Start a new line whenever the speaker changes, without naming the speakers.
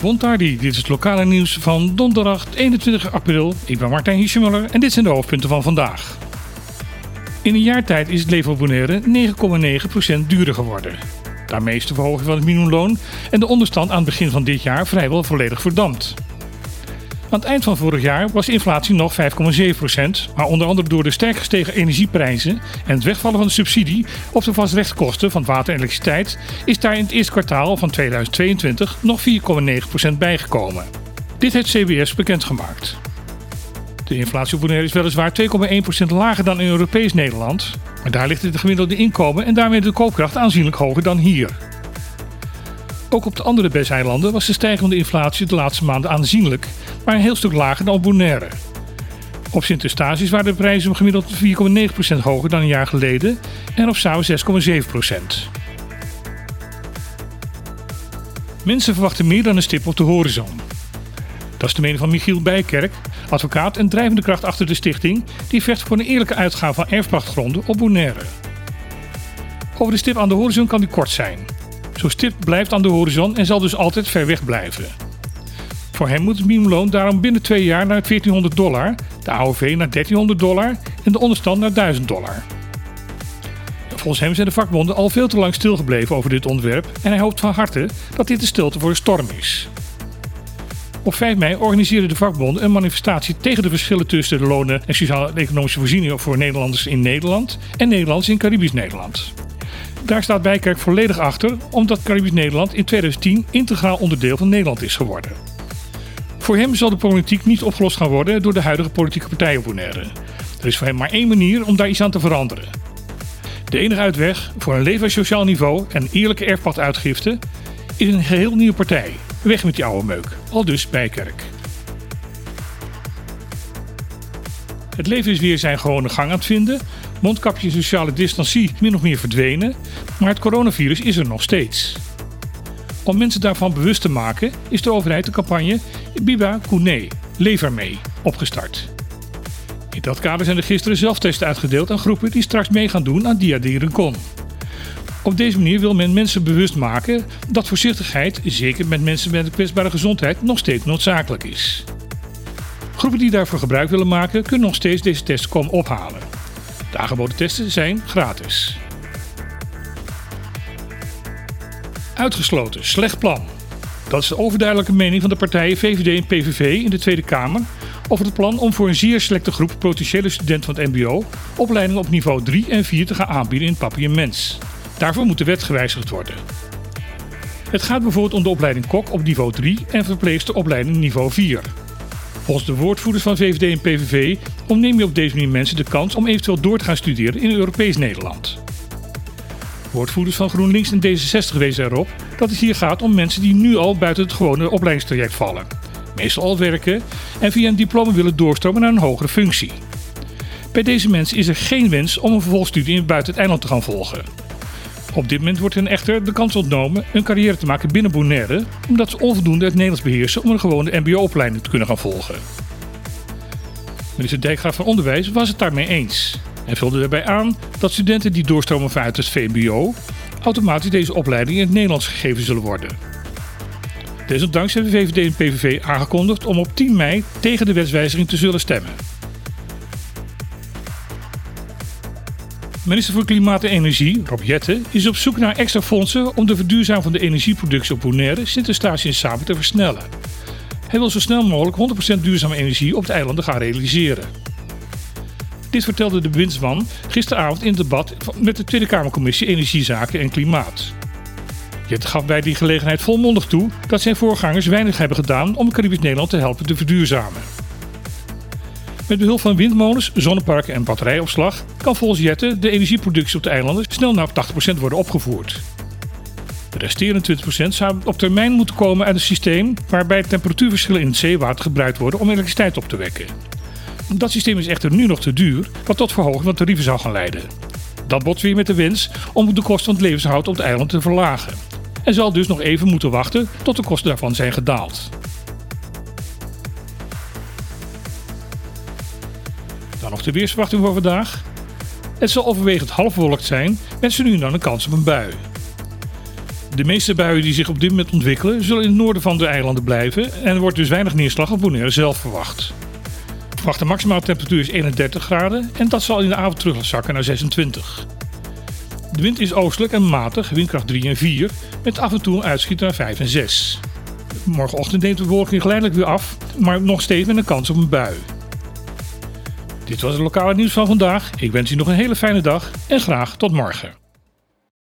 Bontardi, dit is het lokale nieuws van donderdag 21 april. Ik ben Martijn Hiesjemuller en dit zijn de hoofdpunten van vandaag. In een jaar tijd is het leven op Bonaire 9,9% duurder geworden. Daarmee is de verhoging van het minimumloon en de onderstand aan het begin van dit jaar vrijwel volledig verdampt. Aan het eind van vorig jaar was inflatie nog 5,7%, maar onder andere door de sterk gestegen energieprijzen en het wegvallen van de subsidie op de vastrechtkosten van water en elektriciteit is daar in het eerste kwartaal van 2022 nog 4,9% bijgekomen. Dit heeft CBS bekendgemaakt. De inflatie op Bonaire is weliswaar 2,1% lager dan in Europees Nederland, maar daar ligt het gemiddelde inkomen en daarmee de koopkracht aanzienlijk hoger dan hier. Ook op de andere BES-eilanden was de stijgende inflatie de laatste maanden aanzienlijk, maar een heel stuk lager dan op Bonaire. Op Sint-Eustatius waren de prijzen gemiddeld 4,9% hoger dan een jaar geleden en op Saba 6,7%. Mensen verwachten meer dan een stip op de horizon. Dat is de mening van Michiel Bijkerk, advocaat en drijvende kracht achter de stichting, die vecht voor een eerlijke uitgave van erfpachtgronden op Bonaire. Over de stip aan de horizon kan die kort zijn. Zo'n stip blijft aan de horizon en zal dus altijd ver weg blijven. Voor hem moet het minimumloon daarom binnen twee jaar naar 1400 dollar, de AOV naar 1300 dollar en de onderstand naar 1000 dollar. Volgens hem zijn de vakbonden al veel te lang stilgebleven over dit onderwerp en hij hoopt van harte dat dit de stilte voor een storm is. Op 5 mei organiseerden de vakbonden een manifestatie tegen de verschillen tussen de lonen en sociale en economische voorzieningen voor Nederlanders in Nederland en Nederlanders in Caribisch Nederland. Daar staat Bijkerk volledig achter, omdat Caribisch Nederland in 2010 integraal onderdeel van Nederland is geworden. Voor hem zal de politiek niet opgelost gaan worden door de huidige politieke partijen Bonaire. Er is voor hem maar één manier om daar iets aan te veranderen. De enige uitweg voor een leven sociaal niveau en eerlijke erfpaduitgifte is een geheel nieuwe partij. Weg met die oude meuk. Al dus Bijkerk. Het leven is weer zijn gewone gang aan het vinden. Mondkapje en sociale distancie min of meer verdwenen. Maar het coronavirus is er nog steeds. Om mensen daarvan bewust te maken is de overheid de campagne Biba Kune, leef ermee, opgestart. In dat kader zijn er gisteren zelftesten uitgedeeld aan groepen die straks mee gaan doen aan Dia. Op deze manier wil men mensen bewust maken dat voorzichtigheid, zeker met mensen met een kwetsbare gezondheid, nog steeds noodzakelijk is. Groepen die daarvoor gebruik willen maken, kunnen nog steeds deze test komen ophalen. De aangeboden testen zijn gratis. Uitgesloten, slecht plan. Dat is de overduidelijke mening van de partijen VVD en PVV in de Tweede Kamer over het plan om voor een zeer selecte groep potentiële studenten van het MBO opleidingen op niveau 3 en 4 te gaan aanbieden in papier mens. Daarvoor moet de wet gewijzigd worden. Het gaat bijvoorbeeld om de opleiding kok op niveau 3 en verpleegster opleiding niveau 4. Volgens de woordvoerders van VVD en PVV ontneem je op deze manier mensen de kans om eventueel door te gaan studeren in Europees Nederland. Woordvoerders van GroenLinks en D66 wezen erop dat het hier gaat om mensen die nu al buiten het gewone opleidingstraject vallen, meestal al werken en via een diploma willen doorstromen naar een hogere functie. Bij deze mensen is er geen wens om een vervolgstudie buiten het eiland te gaan volgen. Op dit moment wordt hen echter de kans ontnomen een carrière te maken binnen Bonaire, omdat ze onvoldoende het Nederlands beheersen om een gewone MBO-opleiding te kunnen gaan volgen. Minister Dijkgraaf van Onderwijs was het daarmee eens en vulde daarbij aan dat studenten die doorstromen vanuit het VMBO automatisch deze opleiding in het Nederlands gegeven zullen worden. Desondanks hebben VVD en PVV aangekondigd om op 10 mei tegen de wetswijziging te zullen stemmen. Minister voor Klimaat en Energie, Rob Jette, is op zoek naar extra fondsen om de verduurzaming van de energieproductie op Bonaire, Sint-Eustatius en Saba te versnellen. Hij wil zo snel mogelijk 100% duurzame energie op de eilanden gaan realiseren. Dit vertelde de bewindsman gisteravond in het debat met de Tweede Kamercommissie Energiezaken en Klimaat. Jette gaf bij die gelegenheid volmondig toe dat zijn voorgangers weinig hebben gedaan om Caribisch Nederland te helpen te verduurzamen. Met behulp van windmolens, zonneparken en batterijopslag kan volgens Jette de energieproductie op de eilanden snel naar 80% worden opgevoerd. De resterende 20% zou op termijn moeten komen uit een systeem waarbij temperatuurverschillen in het zeewater gebruikt worden om elektriciteit op te wekken. Dat systeem is echter nu nog te duur, wat tot verhoging van tarieven zou gaan leiden. Dat botst weer met de wens om de kosten van het levenshoud op het eiland te verlagen. En zal dus nog even moeten wachten tot de kosten daarvan zijn gedaald. De weersverwachting voor vandaag. Het zal overwegend half bewolkt zijn met zo nu en dan een kans op een bui. De meeste buien die zich op dit moment ontwikkelen zullen in het noorden van de eilanden blijven en er wordt dus weinig neerslag op Bonaire zelf verwacht. Verwachte maximale temperatuur is 31 graden en dat zal in de avond terugzakken naar 26. De wind is oostelijk en matig, windkracht 3 en 4, met af en toe een uitschieter naar 5 en 6. Morgenochtend neemt de bewolking geleidelijk weer af, maar nog steeds met een kans op een bui. Dit was het lokale nieuws van vandaag. Ik wens u nog een hele fijne dag en graag tot morgen.